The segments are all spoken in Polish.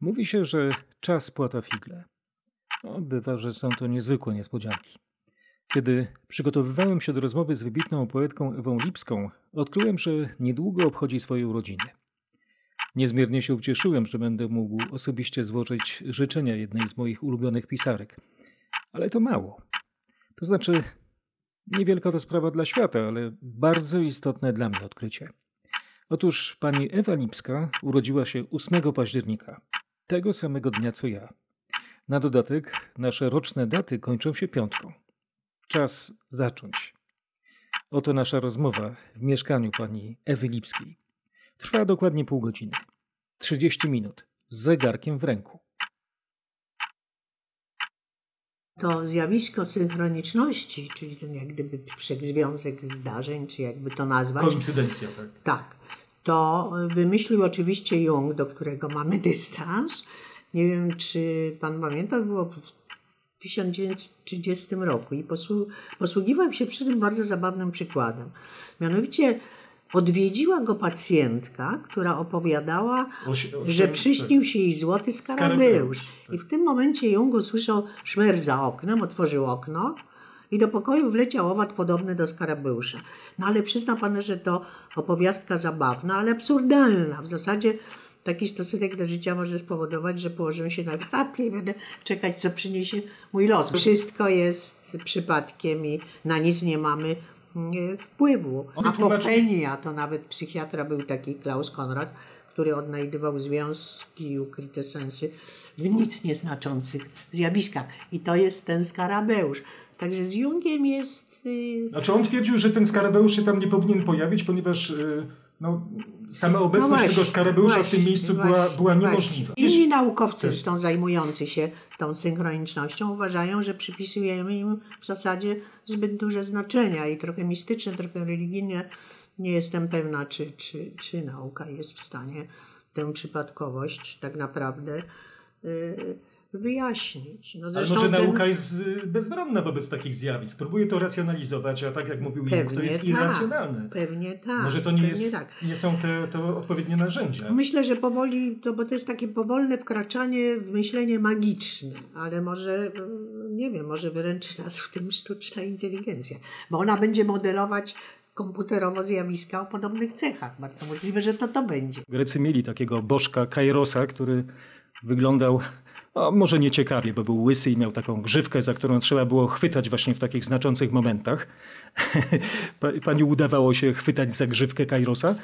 Mówi się, że czas płata figle. No, bywa, że są to niezwykłe niespodzianki. Kiedy przygotowywałem się do rozmowy z wybitną poetką Ewą Lipską, odkryłem, że niedługo obchodzi swoje urodziny. Niezmiernie się ucieszyłem, że będę mógł osobiście złożyć życzenia jednej z moich ulubionych pisarek. Ale to mało. To znaczy, niewielka to sprawa dla świata, ale bardzo istotne dla mnie odkrycie. Otóż pani Ewa Lipska urodziła się 8 października, tego samego dnia co ja. Na dodatek nasze roczne daty kończą się piątką. Czas zacząć. Oto nasza rozmowa w mieszkaniu pani Ewy Lipskiej. Trwa dokładnie pół godziny. 30 minut z zegarkiem w ręku. To zjawisko synchroniczności, czyli ten jak gdyby wszechzwiązek zdarzeń, czy jakby to nazwać. Koincydencja, tak. Tak. To wymyślił oczywiście Jung, do którego mamy dystans. Nie wiem, czy pan pamięta, było w 1930 roku i posługiwał się przy tym bardzo zabawnym przykładem. Mianowicie odwiedziła go pacjentka, która opowiadała, że przyśnił się jej złoty skarabeusz. Tak. I w tym momencie Jung usłyszał szmer za oknem, otworzył okno i do pokoju wleciał owad podobny do skarabeusza. No ale przyzna pan, że to opowiastka zabawna, ale absurdalna. W zasadzie taki stosunek do życia może spowodować, że położę się na kanapie i będę czekać, co przyniesie mój los. Wszystko jest przypadkiem i na nic nie mamy wpływu. Apofenia to nawet psychiatra był taki Klaus Konrad, który odnajdywał związki i ukryte sensy w nic nieznaczących zjawiskach. I to jest ten skarabeusz. Także z Jungiem jest... Yy... Znaczy on twierdził, że ten skarabeusz się tam nie powinien pojawić, ponieważ... Yy no, sama obecność no właśnie, tego skarabeusza właśnie, w tym miejscu właśnie, była, była niemożliwa. Inni naukowcy tak. zresztą zajmujący się tą synchronicznością uważają, że przypisujemy im w zasadzie zbyt duże znaczenia i trochę mistyczne, trochę religijne. Nie jestem pewna, czy, czy, czy nauka jest w stanie tę przypadkowość tak naprawdę yy, wyjaśnić. No Ale może ten... nauka jest bezbronna wobec takich zjawisk. Próbuje to racjonalizować, a tak jak mówił Jung, to jest tak. irracjonalne. Pewnie tak. Może to nie, jest, tak. nie są te, to odpowiednie narzędzia. Myślę, że powoli, to, bo to jest takie powolne wkraczanie w myślenie magiczne, ale może, nie wiem, może wyręczy nas w tym sztuczna inteligencja, bo ona będzie modelować komputerowo zjawiska o podobnych cechach. Bardzo możliwe, że to to będzie. Grecy mieli takiego bożka Kairosa, który wyglądał no, może nie ciekawie, bo był łysy i miał taką grzywkę, za którą trzeba było chwytać właśnie w takich znaczących momentach. Pani udawało się chwytać za grzywkę Kairosa?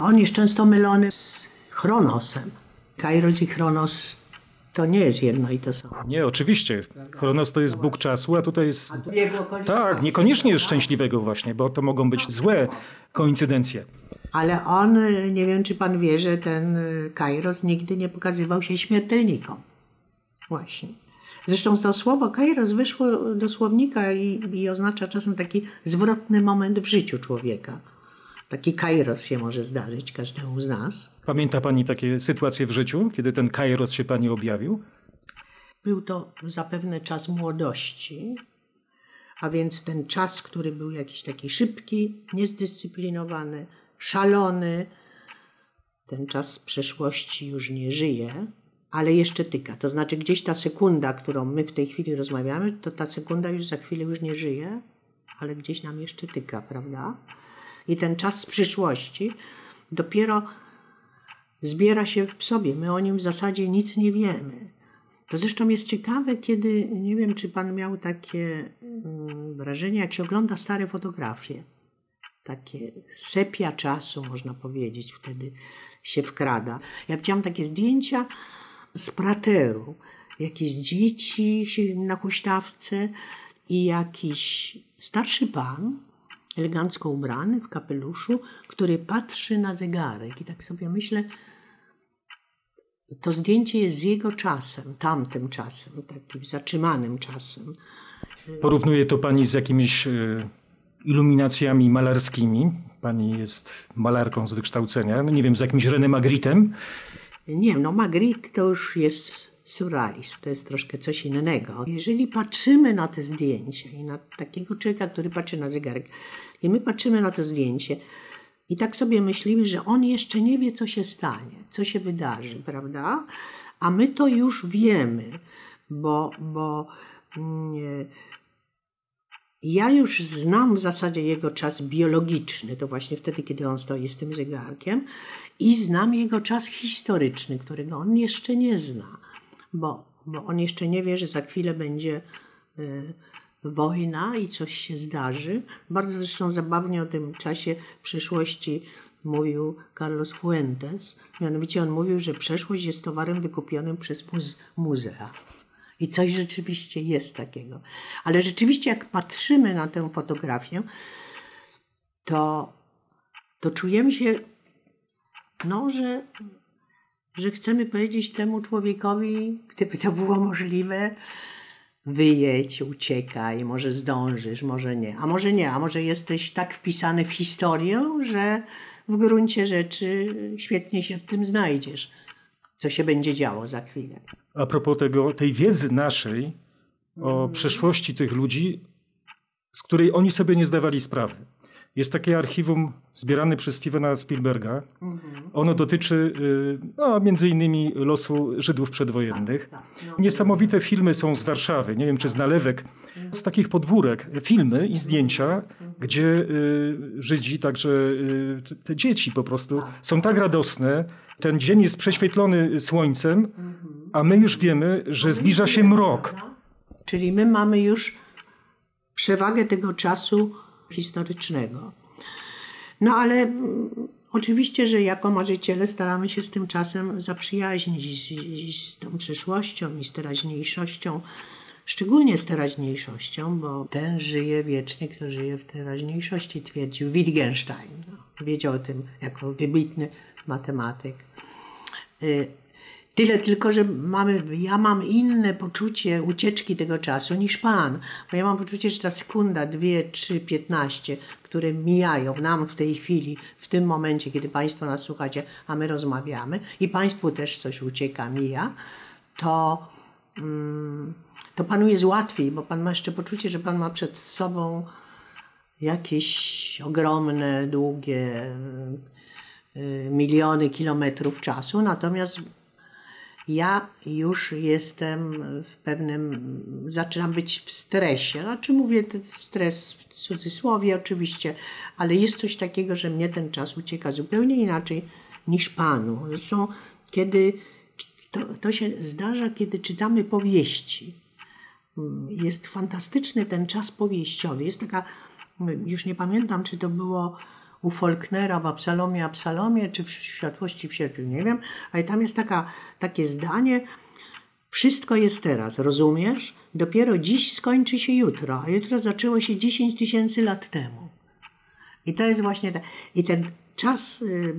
On jest często mylony z Chronosem. Kairos i Chronos to nie jest jedno i to samo. Nie, oczywiście. Chronos to jest Bóg czasu, a tutaj jest... Tak, niekoniecznie jest szczęśliwego właśnie, bo to mogą być złe koincydencje. Ale on, nie wiem czy pan wie, że ten Kairos nigdy nie pokazywał się śmiertelnikom. Właśnie. Zresztą to słowo Kairos wyszło do słownika i, i oznacza czasem taki zwrotny moment w życiu człowieka. Taki kairos się może zdarzyć każdemu z nas. Pamięta Pani takie sytuacje w życiu, kiedy ten kairos się Pani objawił? Był to zapewne czas młodości, a więc ten czas, który był jakiś taki szybki, niezdyscyplinowany, szalony. Ten czas przeszłości już nie żyje, ale jeszcze tyka. To znaczy gdzieś ta sekunda, którą my w tej chwili rozmawiamy, to ta sekunda już za chwilę już nie żyje, ale gdzieś nam jeszcze tyka, prawda? I ten czas z przyszłości dopiero zbiera się w sobie. My o nim w zasadzie nic nie wiemy. To zresztą jest ciekawe, kiedy, nie wiem, czy pan miał takie mm, wrażenie, jak się ogląda stare fotografie. Takie sepia czasu, można powiedzieć, wtedy się wkrada. Ja widziałam takie zdjęcia z prateru. Jakieś dzieci na huśtawce i jakiś starszy pan, elegancko ubrany, w kapeluszu, który patrzy na zegarek. I tak sobie myślę, to zdjęcie jest z jego czasem, tamtym czasem, takim zatrzymanym czasem. Porównuje to pani z jakimiś e, iluminacjami malarskimi. Pani jest malarką z wykształcenia. No nie wiem, z jakimś René Magritem? Nie, no Magritte to już jest surrealizm, to jest troszkę coś innego. Jeżeli patrzymy na te zdjęcia i na takiego człowieka, który patrzy na zegarek, i my patrzymy na to zdjęcie, I tak sobie myślimy, że on jeszcze nie wie, co się stanie, co się wydarzy, prawda? A my to już wiemy, bo, bo mm, ja już znam w zasadzie jego czas biologiczny, to właśnie wtedy, kiedy on stoi z tym zegarkiem, i znam jego czas historyczny, którego on jeszcze nie zna, bo, bo on jeszcze nie wie, że za chwilę będzie y, wojna i coś się zdarzy. Bardzo zresztą zabawnie o tym czasie przyszłości mówił Carlos Fuentes. Mianowicie on mówił, że przeszłość jest towarem wykupionym przez muzea. I coś rzeczywiście jest takiego. Ale rzeczywiście, jak patrzymy na tę fotografię, to, to czujemy się, no, że, że chcemy powiedzieć temu człowiekowi, gdyby to było możliwe, wyjedź, uciekaj, może zdążysz, może nie. A może nie, a może jesteś tak wpisany w historię, że w gruncie rzeczy świetnie się w tym znajdziesz, co się będzie działo za chwilę. A propos tego, tej wiedzy naszej o mhm. przeszłości tych ludzi, z której oni sobie nie zdawali sprawy. Jest takie archiwum zbierane przez Stevena Spielberga. Mhm. Ono dotyczy y, no, między innymi losu Żydów przedwojennych. Tak, tak. No. Niesamowite filmy są z Warszawy, nie wiem czy z nalewek, mhm. z takich podwórek. Filmy i zdjęcia, gdzie y, Żydzi, także y, te dzieci po prostu tak. są tak radosne. Ten dzień jest prześwietlony słońcem, a my już wiemy, że zbliża się mrok. Czyli my mamy już przewagę tego czasu historycznego. No ale mm, oczywiście, że jako marzyciele staramy się z tym czasem zaprzyjaźnić z, z tą przyszłością i z teraźniejszością, szczególnie z teraźniejszością, bo ten żyje wiecznie, kto żyje w teraźniejszości, twierdził Wittgenstein. Wiedział o tym jako wybitny matematyk. Tyle tylko, że mamy, ja mam inne poczucie ucieczki tego czasu niż Pan. Bo ja mam poczucie, że ta sekunda, dwie, trzy, piętnaście, które mijają nam w tej chwili, w tym momencie, kiedy Państwo nas słuchacie, a my rozmawiamy i Państwu też coś ucieka, mija, to, mm, to Panu jest łatwiej, bo Pan ma jeszcze poczucie, że Pan ma przed sobą jakieś ogromne, długie y, miliony kilometrów czasu, natomiast ja już jestem w pewnym, zaczynam być w stresie. Znaczy mówię stres w cudzysłowie oczywiście, ale jest coś takiego, że mnie ten czas ucieka zupełnie inaczej niż Panu. Zresztą kiedy to, to się zdarza, kiedy czytamy powieści. Jest fantastyczny ten czas powieściowy. Jest taka, już nie pamiętam, czy to było u Faulknera w Absalomie, Absalomie, czy w Światłości w sierpniu, nie wiem, ale tam jest taka, takie zdanie, wszystko jest teraz, rozumiesz? Dopiero dziś skończy się jutro, a jutro zaczęło się 10 tysięcy lat temu. I to jest właśnie tak. I ten czas y,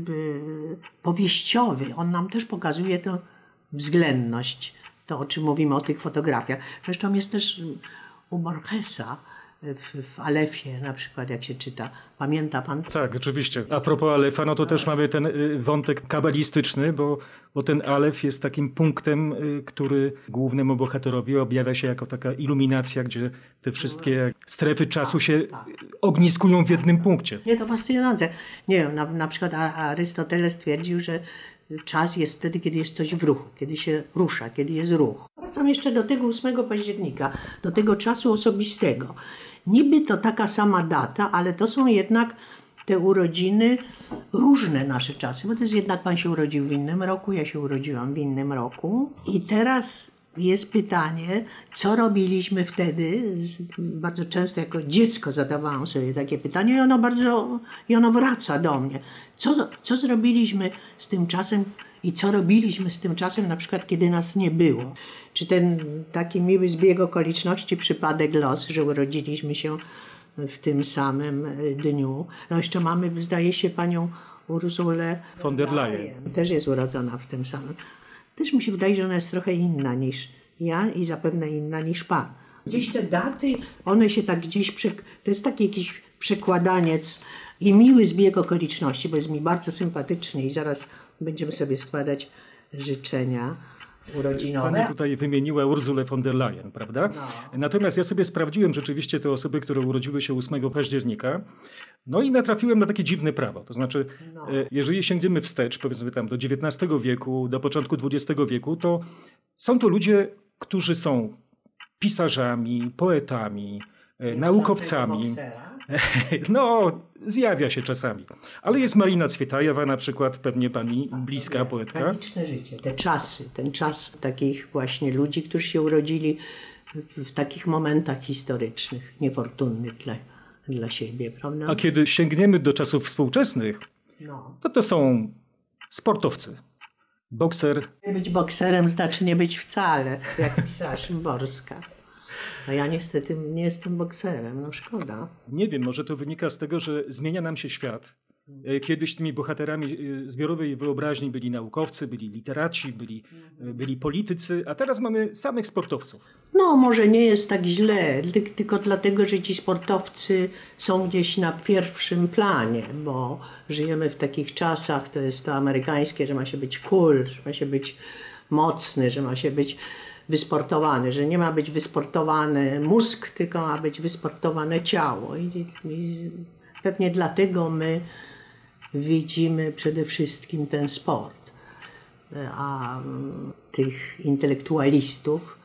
powieściowy, on nam też pokazuje tę względność, to o czym mówimy o tych fotografiach. Zresztą jest też u Borgesa, w, w Alefie na przykład, jak się czyta. Pamięta pan? Tak, oczywiście. A propos Alefa, no to też mamy ten y, wątek kabalistyczny, bo, bo ten Alef jest takim punktem, y, który głównemu bohaterowi objawia się jako taka iluminacja, gdzie te wszystkie strefy czasu się tak, tak. ogniskują w jednym punkcie. Nie, to fascynujące. Nie wiem, na, na przykład Arystoteles twierdził, że czas jest wtedy, kiedy jest coś w ruchu, kiedy się rusza, kiedy jest ruch. Wracam jeszcze do tego 8 października, do tego czasu osobistego. Niby to taka sama data, ale to są jednak te urodziny różne nasze czasy, bo to jest jednak pan się urodził w innym roku, ja się urodziłam w innym roku. I teraz jest pytanie, co robiliśmy wtedy. Bardzo często jako dziecko zadawałam sobie takie pytanie i ono bardzo, i ono wraca do mnie. Co, co zrobiliśmy z tym czasem i co robiliśmy z tym czasem, na przykład kiedy nas nie było. Czy ten taki miły zbieg okoliczności, przypadek los, że urodziliśmy się w tym samym dniu. No jeszcze mamy, zdaje się, panią Urzulę von der Leyen. Też jest urodzona w tym samym. Też mi się wydaje, że ona jest trochę inna niż ja i zapewne inna niż pan. Gdzieś te daty, one się tak gdzieś, przek- to jest taki jakiś przekładaniec i miły zbieg okoliczności, bo jest mi bardzo sympatyczny i zaraz będziemy sobie składać życzenia. urodzinowe. Pani tutaj wymieniła Urzulę von der Leyen, prawda? No. Natomiast ja sobie sprawdziłem rzeczywiście te osoby, które urodziły się 8 października. No i natrafiłem na takie dziwne prawo. To znaczy, No. e, jeżeli sięgniemy wstecz, powiedzmy tam do XIX wieku, do początku XX wieku, to są to ludzie, którzy są pisarzami, poetami, e, naukowcami. No, zjawia się czasami. Ale jest Marina Cwietajewa na przykład, pewnie pani bliska poetka. Tragiczne życie, te czasy, ten czas takich właśnie ludzi, którzy się urodzili w, takich momentach historycznych, niefortunnych dla, dla siebie, prawda? A kiedy sięgniemy do czasów współczesnych, No. to to są sportowcy. Bokser, Nie być bokserem znaczy nie być wcale, jak pisała Szymborska. No ja niestety nie jestem bokserem, no szkoda. nie wiem, może to wynika z tego, że zmienia nam się świat. E, Kiedyś tymi bohaterami e, zbiorowej wyobraźni byli naukowcy, byli literaci, byli, e, byli politycy, a teraz mamy samych sportowców. No, może nie jest tak źle, ty- tylko dlatego, że ci sportowcy są gdzieś na pierwszym planie, bo żyjemy w takich czasach, to jest to amerykańskie, że ma się być cool, że ma się być mocny, że ma się być wysportowany, że nie ma być wysportowany mózg, tylko ma być wysportowane ciało. I, i pewnie dlatego my widzimy przede wszystkim ten sport. A tych intelektualistów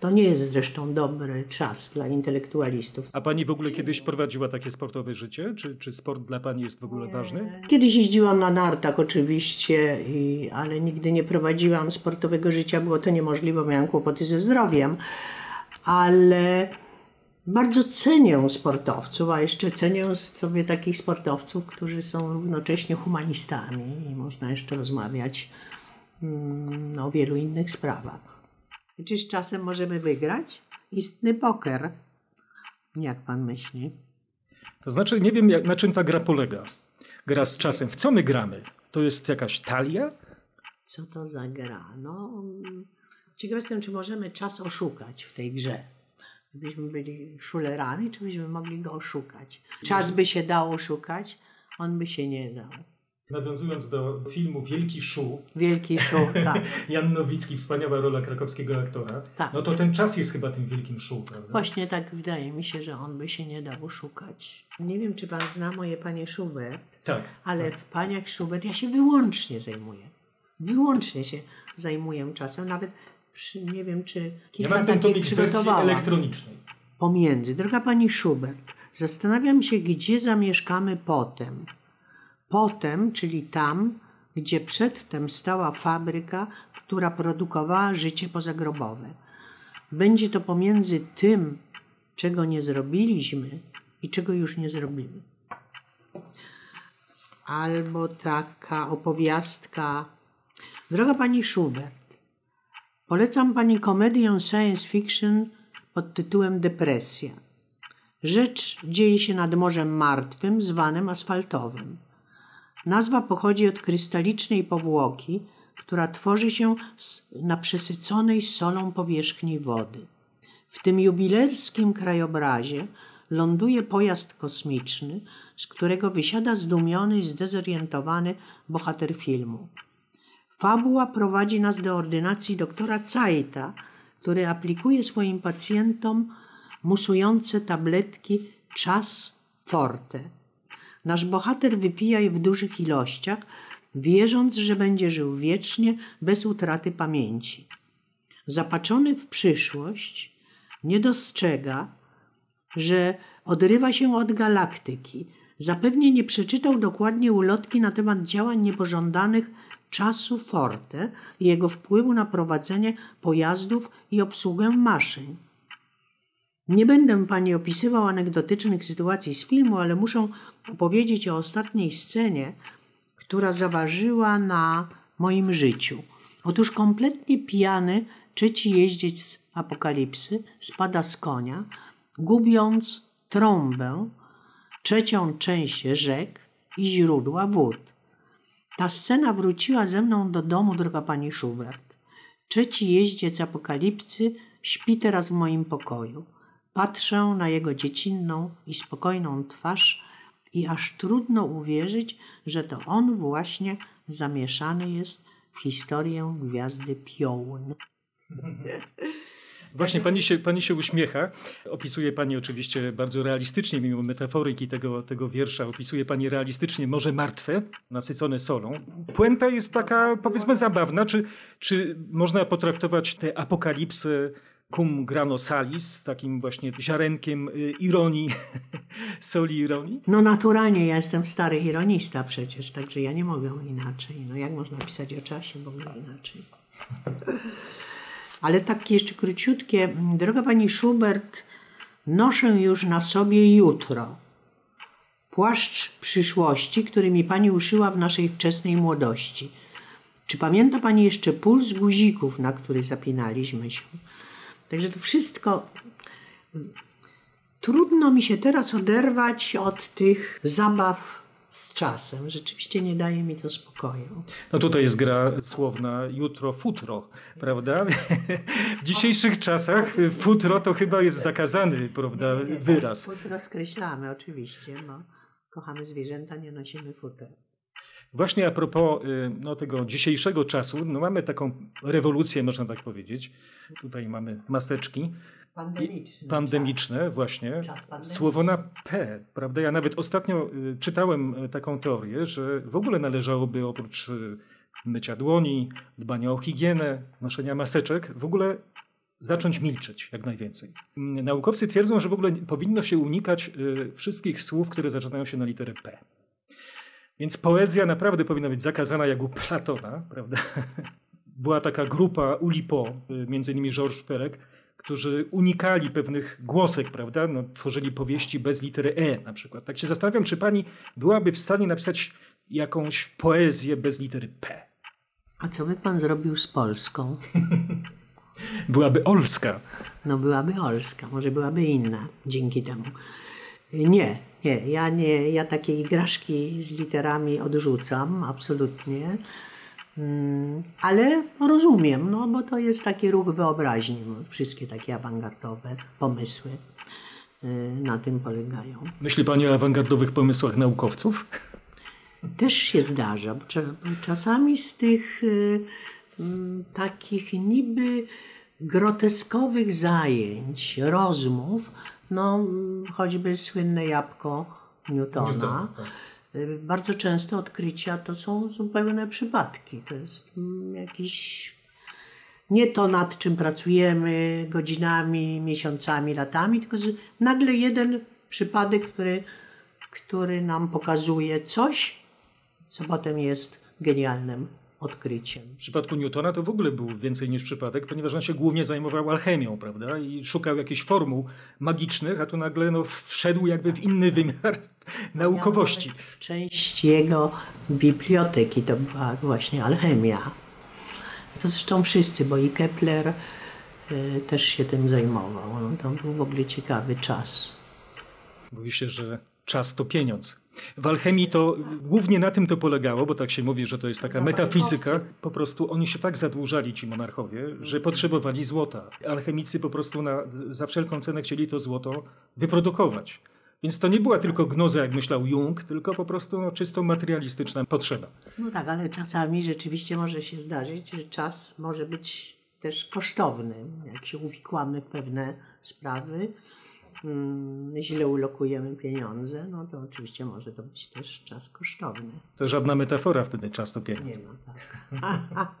to nie jest zresztą dobry czas dla intelektualistów. A pani w ogóle kiedyś prowadziła takie sportowe życie? Czy, czy sport dla pani jest w ogóle ważny? Kiedyś jeździłam na nartach oczywiście, i, ale nigdy nie prowadziłam sportowego życia, było to niemożliwe, miałam kłopoty ze zdrowiem, ale bardzo cenię sportowców, a jeszcze cenię sobie takich sportowców, którzy są równocześnie humanistami i można jeszcze rozmawiać mm, o wielu innych sprawach. Czyż czasem możemy wygrać? Istny poker. Jak pan myśli? To znaczy, nie wiem jak, na czym ta gra polega. Gra z czasem. W co my gramy? To jest jakaś talia? Co to za gra? No, ciekaw jestem, czy możemy czas oszukać w tej grze. Gdybyśmy byli szulerami, czy byśmy mogli go oszukać? Czas by się dał oszukać, on by się nie dał. Nawiązując do filmu Wielki Szu, Wielki szuk, tak. Jan Nowicki, wspaniała rola krakowskiego aktora, Tak. no to ten czas jest chyba tym wielkim szu, prawda? Właśnie tak wydaje mi się, że on by się nie dał oszukać. Nie wiem, czy pan zna moje panie Schubert, Tak. ale w paniach Schubert ja się wyłącznie zajmuję. Wyłącznie się zajmuję czasem, nawet przy, nie wiem, czy Ja kilka mam ten takich tomik w wersji przygotowałam. elektronicznej. pomiędzy. Droga pani Schubert, zastanawiam się, gdzie zamieszkamy potem. Potem, czyli tam, gdzie przedtem stała fabryka, która produkowała życie pozagrobowe. Będzie to pomiędzy tym, czego nie zrobiliśmy i czego już nie zrobimy. Albo taka opowiastka. Droga pani Schubert, Polecam Pani komedię science fiction pod tytułem Depresja. Rzecz dzieje się nad Morzem Martwym, zwanym asfaltowym. Nazwa pochodzi od krystalicznej powłoki, która tworzy się na przesyconej solą powierzchni wody. W tym jubilerskim krajobrazie ląduje pojazd kosmiczny, z którego wysiada zdumiony i zdezorientowany bohater filmu. Fabuła prowadzi nas do ordynacji doktora Cajta, który aplikuje swoim pacjentom musujące tabletki czas forte. Nasz bohater wypija je w dużych ilościach, wierząc, że będzie żył wiecznie bez utraty pamięci. Zapatrzony w przyszłość, nie dostrzega, że odrywa się od galaktyki. Zapewnie nie przeczytał dokładnie ulotki na temat działań niepożądanych czasu forte i jego wpływu na prowadzenie pojazdów i obsługę maszyn. Nie będę pani opisywał anegdotycznych sytuacji z filmu, ale muszę opowiedzieć o ostatniej scenie, która zaważyła na moim życiu. Otóż kompletnie pijany trzeci jeździec z apokalipsy spada z konia, gubiąc trąbę, trzecią część rzek i źródła wód. Ta scena wróciła ze mną do domu, droga pani Schubert. Trzeci jeździec apokalipsy śpi teraz w moim pokoju. Patrzę na jego dziecinną i spokojną twarz i aż trudno uwierzyć, że to on właśnie zamieszany jest w historię gwiazdy Piołun. Właśnie pani się, pani się uśmiecha. Opisuje pani oczywiście bardzo realistycznie, mimo metaforyki tego, tego wiersza, opisuje pani realistycznie Morze Martwe, nasycone solą. Puenta jest taka, powiedzmy, zabawna. Czy, czy można potraktować tę apokalipsę cum grano salis, z takim właśnie ziarenkiem y, ironii, soli ironii? No naturalnie, ja jestem stary ironista przecież, także ja nie mogę inaczej. No jak można pisać o czasie ogóle inaczej? Ale takie jeszcze króciutkie. Droga pani Schubert, noszę już na sobie jutro. Płaszcz przyszłości, który mi pani uszyła w naszej wczesnej młodości. Czy pamięta pani jeszcze puls guzików, na który zapinaliśmy się? Także to wszystko. Trudno mi się teraz oderwać od tych zabaw z czasem. Rzeczywiście nie daje mi to spokoju. No tutaj jest gra słowna jutro futro, prawda? W dzisiejszych czasach futro to chyba jest zakazany, prawda, wyraz. Futro skreślamy oczywiście, no. Kochamy zwierzęta, nie nosimy futer. Właśnie a propos y, no, tego dzisiejszego czasu, no mamy taką rewolucję, można tak powiedzieć. Tutaj mamy maseczki. Pandemiczne. Pandemiczne, czas. właśnie. Czas pandemiczny. Słowo na P, prawda? Ja nawet ostatnio y, czytałem y, taką teorię, że w ogóle należałoby oprócz mycia dłoni, dbania o higienę, noszenia maseczek, w ogóle zacząć milczeć jak najwięcej. Naukowcy twierdzą, że w ogóle powinno się unikać wszystkich słów, które zaczynają się na literę P. Więc poezja naprawdę powinna być zakazana jak u Platona, prawda? Była taka grupa Ulipo, między innymi Georges Perec, którzy unikali pewnych głosek, prawda? No, tworzyli powieści bez litery E na przykład. Tak się zastanawiam, czy pani byłaby w stanie napisać jakąś poezję bez litery P? A co by pan zrobił z Polską? Byłaby Olska. No byłaby Olska, może byłaby inna dzięki temu. Nie, nie, ja nie, ja takie igraszki z literami odrzucam, absolutnie. Mm, Ale rozumiem, no bo to jest taki ruch wyobraźni. Wszystkie takie awangardowe pomysły y, na tym polegają. Myśli pani o awangardowych pomysłach naukowców? Też się zdarza. bo Czasami z tych y, mm, takich niby groteskowych zajęć, rozmów, no mm, choćby słynne jabłko Newtona, y, bardzo często odkrycia to są zupełne przypadki. To jest mm, jakiś nie to, nad czym pracujemy godzinami, miesiącami, latami, tylko nagle jeden przypadek, który, który nam pokazuje coś, co potem jest genialnym odkryciem. W przypadku Newtona to w ogóle był więcej niż przypadek, ponieważ on się głównie zajmował alchemią, prawda? I szukał jakichś formuł magicznych, a tu nagle no, wszedł jakby w inny wymiar naukowości. Część jego biblioteki to była właśnie alchemia. To zresztą wszyscy, bo i Kepler y, też się tym zajmował. No, to był w ogóle ciekawy czas. Mówi się, że czas to pieniądz. W alchemii to głównie na tym to polegało, bo tak się mówi, że to jest taka metafizyka. Po prostu oni się tak zadłużali, ci monarchowie, że potrzebowali złota. Alchemicy po prostu na, za wszelką cenę chcieli to złoto wyprodukować. Więc to nie była tylko gnoza, jak myślał Jung, tylko po prostu no, czysto materialistyczna potrzeba. No tak, ale czasami rzeczywiście może się zdarzyć, że czas może być też kosztowny. Jak się uwikłamy w pewne sprawy, źle ulokujemy pieniądze, no to oczywiście może to być też czas kosztowny. To żadna metafora wtedy, czas to pieniądz. Nie no tak.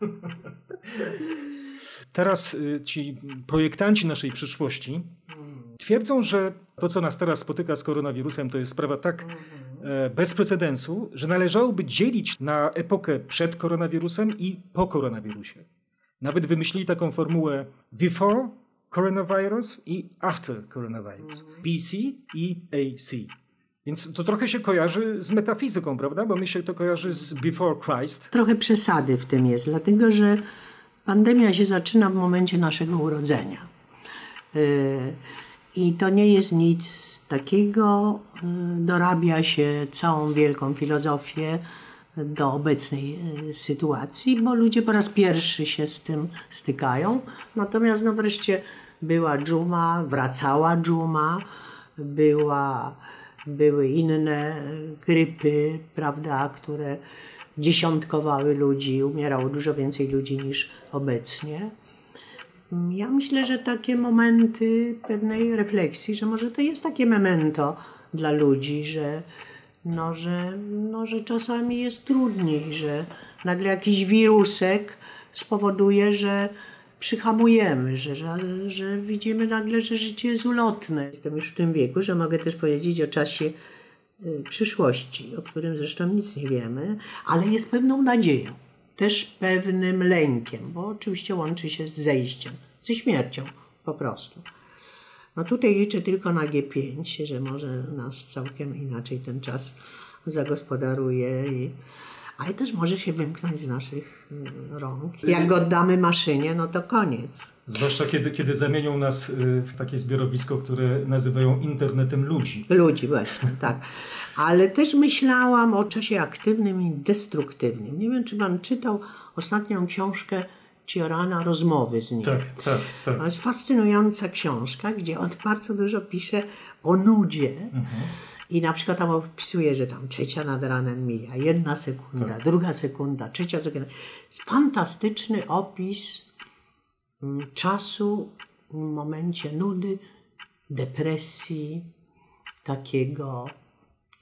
Teraz y, ci projektanci naszej przyszłości twierdzą, że to, co nas teraz spotyka z koronawirusem, to jest sprawa tak e, bez precedensu, że należałoby dzielić na epokę przed koronawirusem i po koronawirusie. Nawet wymyślili taką formułę before coronavirus i after coronavirus. BC i AC. Więc to trochę się kojarzy z metafizyką, prawda? Bo mi się to kojarzy z before Christ. Trochę przesady w tym jest, dlatego że pandemia się zaczyna w momencie naszego urodzenia. Yy, I to nie jest nic takiego, yy, dorabia się całą wielką filozofię do obecnej yy, sytuacji, bo ludzie po raz pierwszy się z tym stykają. Natomiast no wreszcie była dżuma, wracała dżuma, była, były inne grypy, prawda, które dziesiątkowały ludzi, umierało dużo więcej ludzi niż obecnie. Ja myślę, że takie momenty pewnej refleksji, że może to jest takie memento dla ludzi, że, no, że, no, że czasami jest trudniej, że nagle jakiś wirusek spowoduje, że przyhamujemy, że, że, że widzimy nagle, że życie jest ulotne. Jestem już w tym wieku, że mogę też powiedzieć o czasie y, przyszłości, o którym zresztą nic nie wiemy, ale jest pewną nadzieją, też pewnym lękiem, bo oczywiście łączy się z zejściem, ze śmiercią po prostu. No tutaj liczę tylko na G5, że może nas całkiem inaczej ten czas zagospodaruje i ale też może się wymknąć z naszych mm, rąk. Jak go oddamy maszynie, no to koniec. Zwłaszcza kiedy, kiedy zamienią nas y, w takie zbiorowisko, które nazywają internetem ludzi. Ludzi, właśnie, tak. Ale też myślałam o czasie aktywnym i destruktywnym. Nie wiem, czy pan czytał ostatnią książkę Ciorana, Rozmowy z nim. Tak, tak, tak. To jest fascynująca książka, gdzie on bardzo dużo pisze o nudzie. Mhm i na przykład tam opisuje, że tam trzecia nad ranem mija, jedna sekunda, tak. druga sekunda, trzecia sekunda. Jest fantastyczny opis mm, czasu w momencie nudy, depresji, takiego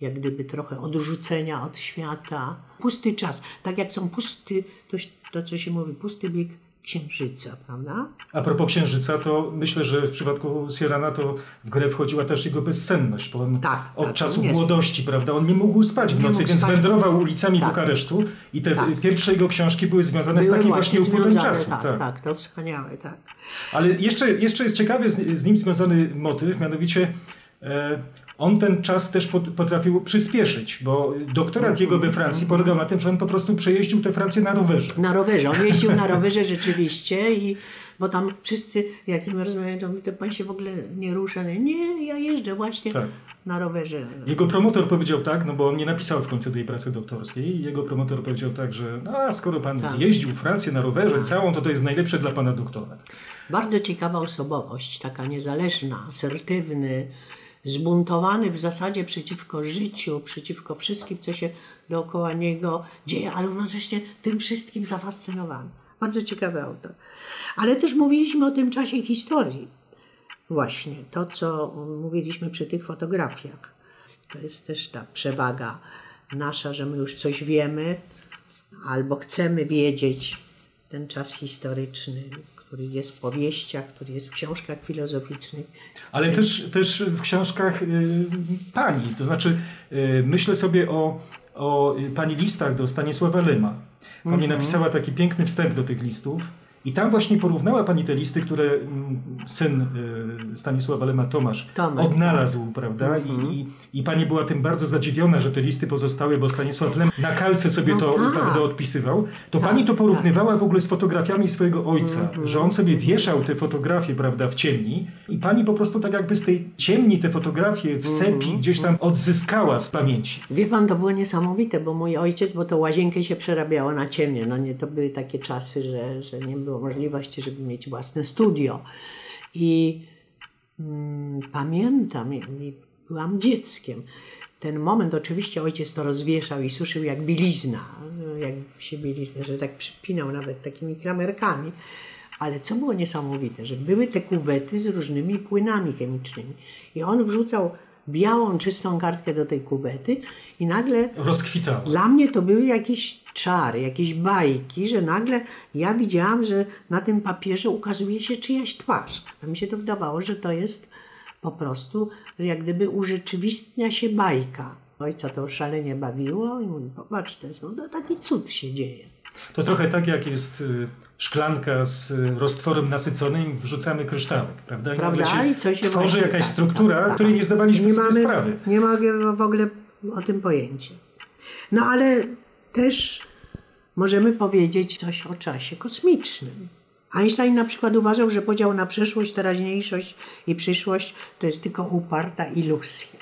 jak gdyby trochę odrzucenia od świata. Pusty czas. Tak jak są pusty, to co się mówi, pusty bieg Księżyca, prawda? A propos Księżyca, to myślę, że w przypadku Sierana to w grę wchodziła też jego bezsenność, bo on tak, od tak, czasu młodości, prawda, on nie mógł spać w nocy, więc spać. wędrował ulicami tak. Bukaresztu i te tak. pierwsze jego książki były związane były z takim właśnie upływem czasu. Tak, tak, tak, to wspaniałe, tak. Ale jeszcze, jeszcze jest ciekawy z, z nim związany motyw, mianowicie e, on ten czas też potrafił przyspieszyć, bo doktorat jego we Francji polegał na tym, że on po prostu przejeździł tę Francję na rowerze. Na rowerze. On jeździł na rowerze rzeczywiście i bo tam wszyscy, jak z nim rozmawiają, to, to pan się w ogóle nie rusza. Nie, ja jeżdżę właśnie tak. na rowerze. Jego promotor powiedział tak, no bo on nie napisał w końcu tej pracy doktorskiej. Jego promotor powiedział tak, że a, skoro pan tak. zjeździł Francję na rowerze tak. całą, to to jest najlepsze dla pana doktorat. Bardzo ciekawa osobowość, taka niezależna, asertywny, zbuntowany w zasadzie przeciwko życiu, przeciwko wszystkim, co się dookoła niego dzieje, ale równocześnie tym wszystkim zafascynowany. Bardzo ciekawy autor. Ale też mówiliśmy o tym czasie historii. Właśnie to, co mówiliśmy przy tych fotografiach. To jest też ta przewaga nasza, że my już coś wiemy albo chcemy wiedzieć ten czas historyczny, który jest w powieściach, który jest w książkach filozoficznych. Ale też, też w książkach y, pani, to znaczy y, myślę sobie o, o pani listach do Stanisława Lema. Pani -hmm. napisała taki piękny wstęp do tych listów i tam właśnie porównała pani te listy, które mm, syn y, Stanisława Lema Tomasz Tomek, odnalazł, tak. prawda? -hmm. I, I pani była tym bardzo zadziwiona, że te listy pozostały, bo Stanisław Lem na kalce sobie no to tak. prawda, odpisywał. To tak, pani to porównywała w ogóle z fotografiami swojego ojca, -hmm. że on sobie wieszał te fotografie, prawda, w ciemni i pani po prostu tak jakby z tej ciemni te fotografie w sepi mm -hmm. gdzieś tam odzyskała z pamięci. Wie pan, to było niesamowite, bo mój ojciec, bo to łazienkę się przerabiało na ciemnie. No nie, to były takie czasy, że, że nie było możliwości, żeby mieć własne studio. I mm, pamiętam, byłam dzieckiem. Ten moment, oczywiście ojciec to rozwieszał i suszył jak bilizna, jak się bieliznę, że tak przypinał nawet takimi klamerkami. Ale co było niesamowite, że były te kuwety z różnymi płynami chemicznymi. I on wrzucał białą, czystą kartkę do tej kuwety i nagle... Rozkwitała. Dla mnie to były jakieś czary, jakieś bajki, że nagle ja widziałam, że na tym papierze ukazuje się czyjaś twarz. A mi się to wydawało, że to jest po prostu jak gdyby urzeczywistnia się bajka. Ojca to szalenie bawiło i mówi, popatrz, to jest, no, taki cud się dzieje. To trochę tak jak jest y, szklanka z roztworem nasyconym, wrzucamy kryształek, prawda? I prawda? I się tworzy jakaś tak, struktura, tak, tak. której nie zdawaliśmy nie sobie mamy, sprawy. Nie mogę w ogóle o tym pojęcia. No ale też możemy powiedzieć coś o czasie kosmicznym. Einstein na przykład uważał, że podział na przeszłość, teraźniejszość i przyszłość to jest tylko uparta iluzja.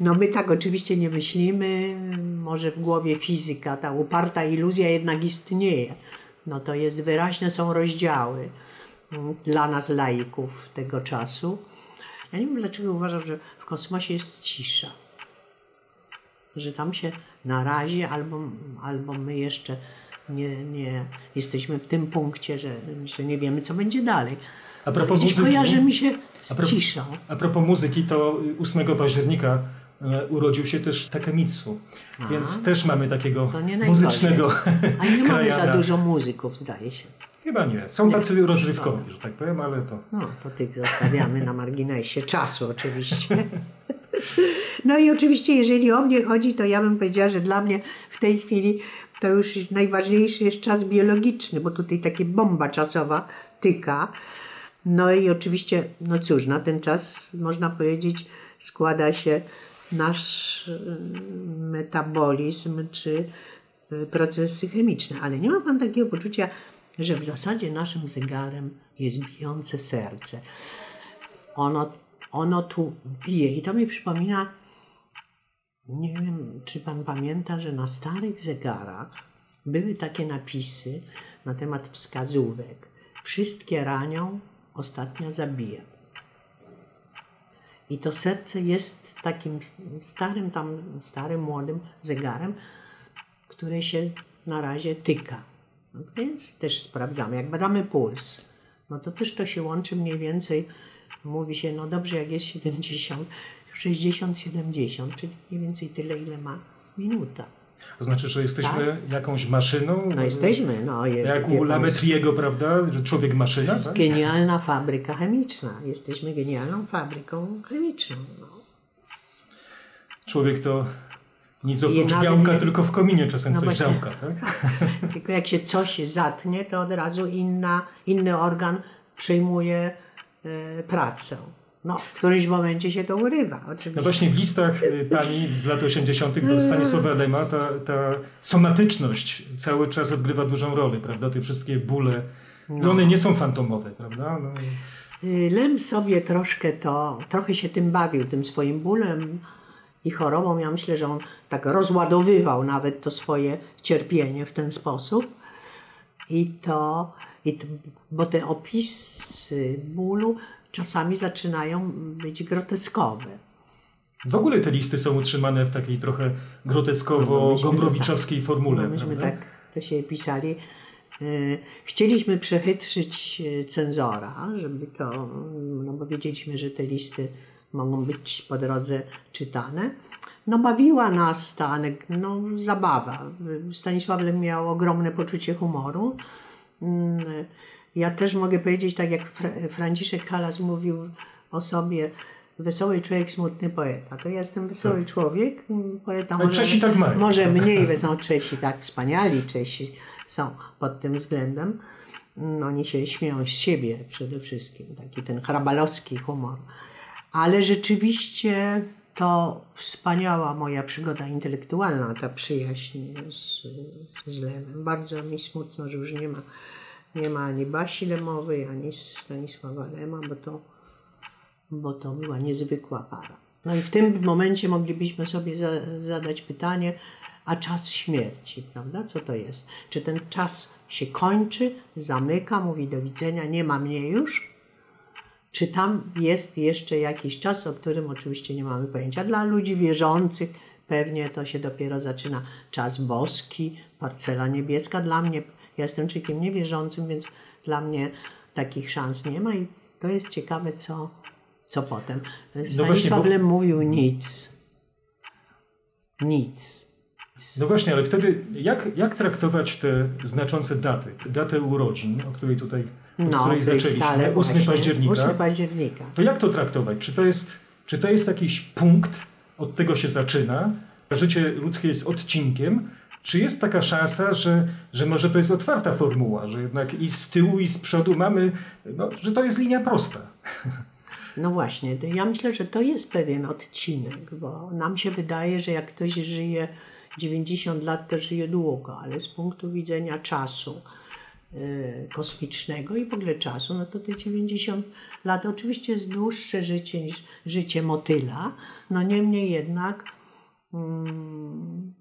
No my tak oczywiście nie myślimy, może w głowie fizyka, ta uparta iluzja jednak istnieje. No to jest wyraźne, są rozdziały mm, dla nas laików tego czasu. Ja nie wiem dlaczego uważam, że w kosmosie jest cisza że tam się na razie albo, albo my jeszcze nie, nie jesteśmy w tym punkcie, że, że nie wiemy, co będzie dalej. A propos Gdzieś muzyki, kojarzy mi się z A pro- ciszą. a propos muzyki, to 8 października urodził się też Takemitsu, więc A. też mamy takiego nie muzycznego A nie mamy za dużo muzyków, zdaje się. Chyba nie. Są tacy rozrywkowi, że tak powiem, ale to... No, to tych zostawiamy na marginesie czasu oczywiście. No i oczywiście, jeżeli o mnie chodzi, to ja bym powiedziała, że dla mnie w tej chwili to już najważniejszy jest czas biologiczny, bo tutaj takie bomba czasowa tyka. No i oczywiście, no cóż, na ten czas można powiedzieć składa się nasz y, metabolizm czy y, procesy chemiczne. Ale nie ma pan takiego poczucia, że w zasadzie naszym zegarem jest bijące serce. Ono, ono tu bije i to mi przypomina, nie wiem, czy pan pamięta, że na starych zegarach były takie napisy na temat wskazówek. Wszystkie ranią, ostatnia zabija. I to serce jest takim starym, tam, starym, młodym zegarem, które się na razie tyka. No więc też sprawdzamy. Jak badamy puls, no to też to się łączy mniej więcej. Mówi się, no dobrze, jak jest 70, 60, 70, czyli mniej więcej tyle, ile ma minuta. To znaczy, że jesteśmy jakąś maszyną? Tak. No jesteśmy, no. Je, Jak u Lametriego, prawda? Że człowiek maszyna, tak? Genialna fabryka chemiczna. Jesteśmy genialną fabryką chemiczną. No. Człowiek to nic oprócz białka, nie- tylko w kominie czasem No coś właśnie. działka, tak? Tylko jak się coś zatnie, to od razu inna, inny organ przejmuje e, pracę. No, w którymś momencie się to urywa, oczywiście. No właśnie w listach y, pani z lat 80. do Stanisława Lema ta, ta somatyczność cały czas odgrywa dużą rolę, prawda? Te wszystkie bóle, no one nie są fantomowe, prawda? No, Y, Lem sobie troszkę to, trochę się tym bawił, tym swoim bólem i chorobą. Ja myślę, że on tak rozładowywał nawet to swoje cierpienie w ten sposób. I to, i t, bo te opisy bólu czasami zaczynają być groteskowe. w ogóle te listy są utrzymane w takiej trochę No, groteskowo-gombrowiczowskiej formule, No, myśmy prawda? tak to się pisali. Y, Chcieliśmy przechytrzyć y, cenzora, żeby to, no bo wiedzieliśmy, że te listy mogą być po drodze czytane. No bawiła nas ta no, zabawa. Stanisław Lem miał ogromne poczucie humoru. Ja też mogę powiedzieć, tak jak Fra- Franciszek Halas mówił o sobie, wesoły człowiek, smutny poeta. To ja jestem wesoły człowiek, mm, poeta Ale Czesi tak mają. może mniej wezmą Czesi, tak wspaniali Czesi są pod tym względem. Mm, Oni się śmieją z siebie przede wszystkim, taki ten hrabalowski humor. Ale rzeczywiście to wspaniała moja przygoda intelektualna, ta przyjaźń z, z Lewem. Bardzo mi smutno, że już nie ma, nie ma ani Basi Lemowej, ani Stanisława Lema, bo to, bo to była niezwykła para. No i w tym momencie moglibyśmy sobie za, zadać pytanie, a czas śmierci, prawda? Co to jest? Czy ten czas się kończy, zamyka, mówi do widzenia, nie ma mnie już? Czy tam jest jeszcze jakiś czas, o którym oczywiście nie mamy pojęcia? Dla ludzi wierzących pewnie to się dopiero zaczyna czas boski, parcela niebieska. Dla mnie, ja jestem człowiekiem niewierzącym, więc dla mnie takich szans nie ma i to jest ciekawe, co, co potem. Stanisław właśnie, bo- Lem mówił nic. Nic. No właśnie, ale wtedy jak, jak traktować te znaczące daty? Datę urodzin, o której tutaj No, której to jest zaczęliśmy, stale 8 właśnie. października. 8 października. To jak to traktować? Czy to, jest, czy to jest jakiś punkt, od tego się zaczyna? Życie ludzkie jest odcinkiem? Czy jest taka szansa, że, że może to jest otwarta formuła, że jednak i z tyłu, i z przodu mamy, no, że to jest linia prosta? No właśnie, ja myślę, że to jest pewien odcinek, bo nam się wydaje, że jak ktoś żyje 90 lat, to żyje długo, ale z punktu widzenia czasu y, kosmicznego i w ogóle czasu, no to te 90 lat oczywiście jest dłuższe życie niż życie motyla, no niemniej jednak mm,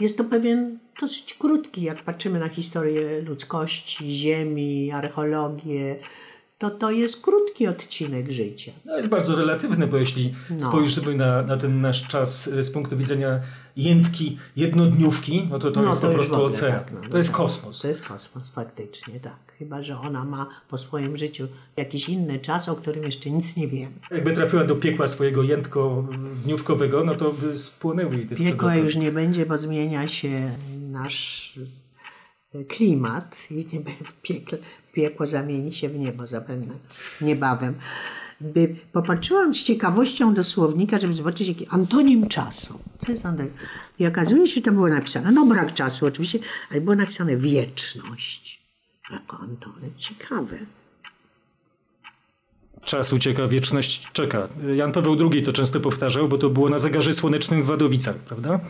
jest to pewien dosyć krótki, jak patrzymy na historię ludzkości, Ziemi, archeologię, to to jest krótki odcinek życia. No jest bardzo relatywny, bo jeśli No. spojrzymy na, na ten nasz czas e, z punktu widzenia jętki jednodniówki, no to to No, jest to po prostu ocean. tak, no, to no jest tak. kosmos. To jest kosmos, faktycznie, tak. Chyba, że ona ma po swoim życiu jakiś inny czas, o którym jeszcze nic nie wiemy. Jakby trafiła do piekła swojego jętko-dniówkowego, no to by spłonęły jej te Piekła już nie będzie, bo zmienia się nasz klimat i w piekle. Piekło zamieni się w niebo zapewne niebawem. By popatrzyłam z ciekawością do słownika, żeby zobaczyć jaki antonim czasu. Co jest antonim? I okazuje się, że to było napisane, no brak czasu oczywiście, ale było napisane wieczność. Jako antonim. Ciekawe. Czas ucieka, wieczność czeka. Jan Paweł II to często powtarzał, bo to było na zegarze słonecznym w Wadowicach, prawda?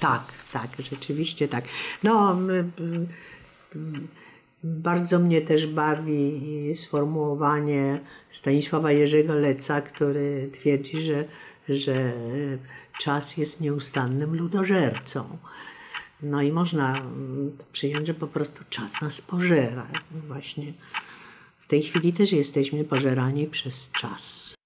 Tak, tak, rzeczywiście tak. No, m, m, bardzo mnie też bawi sformułowanie Stanisława Jerzego Leca, który twierdzi, że, że czas jest nieustannym ludożercą. No i można przyjąć, że po prostu czas nas pożera. Właśnie w tej chwili też jesteśmy pożerani przez czas.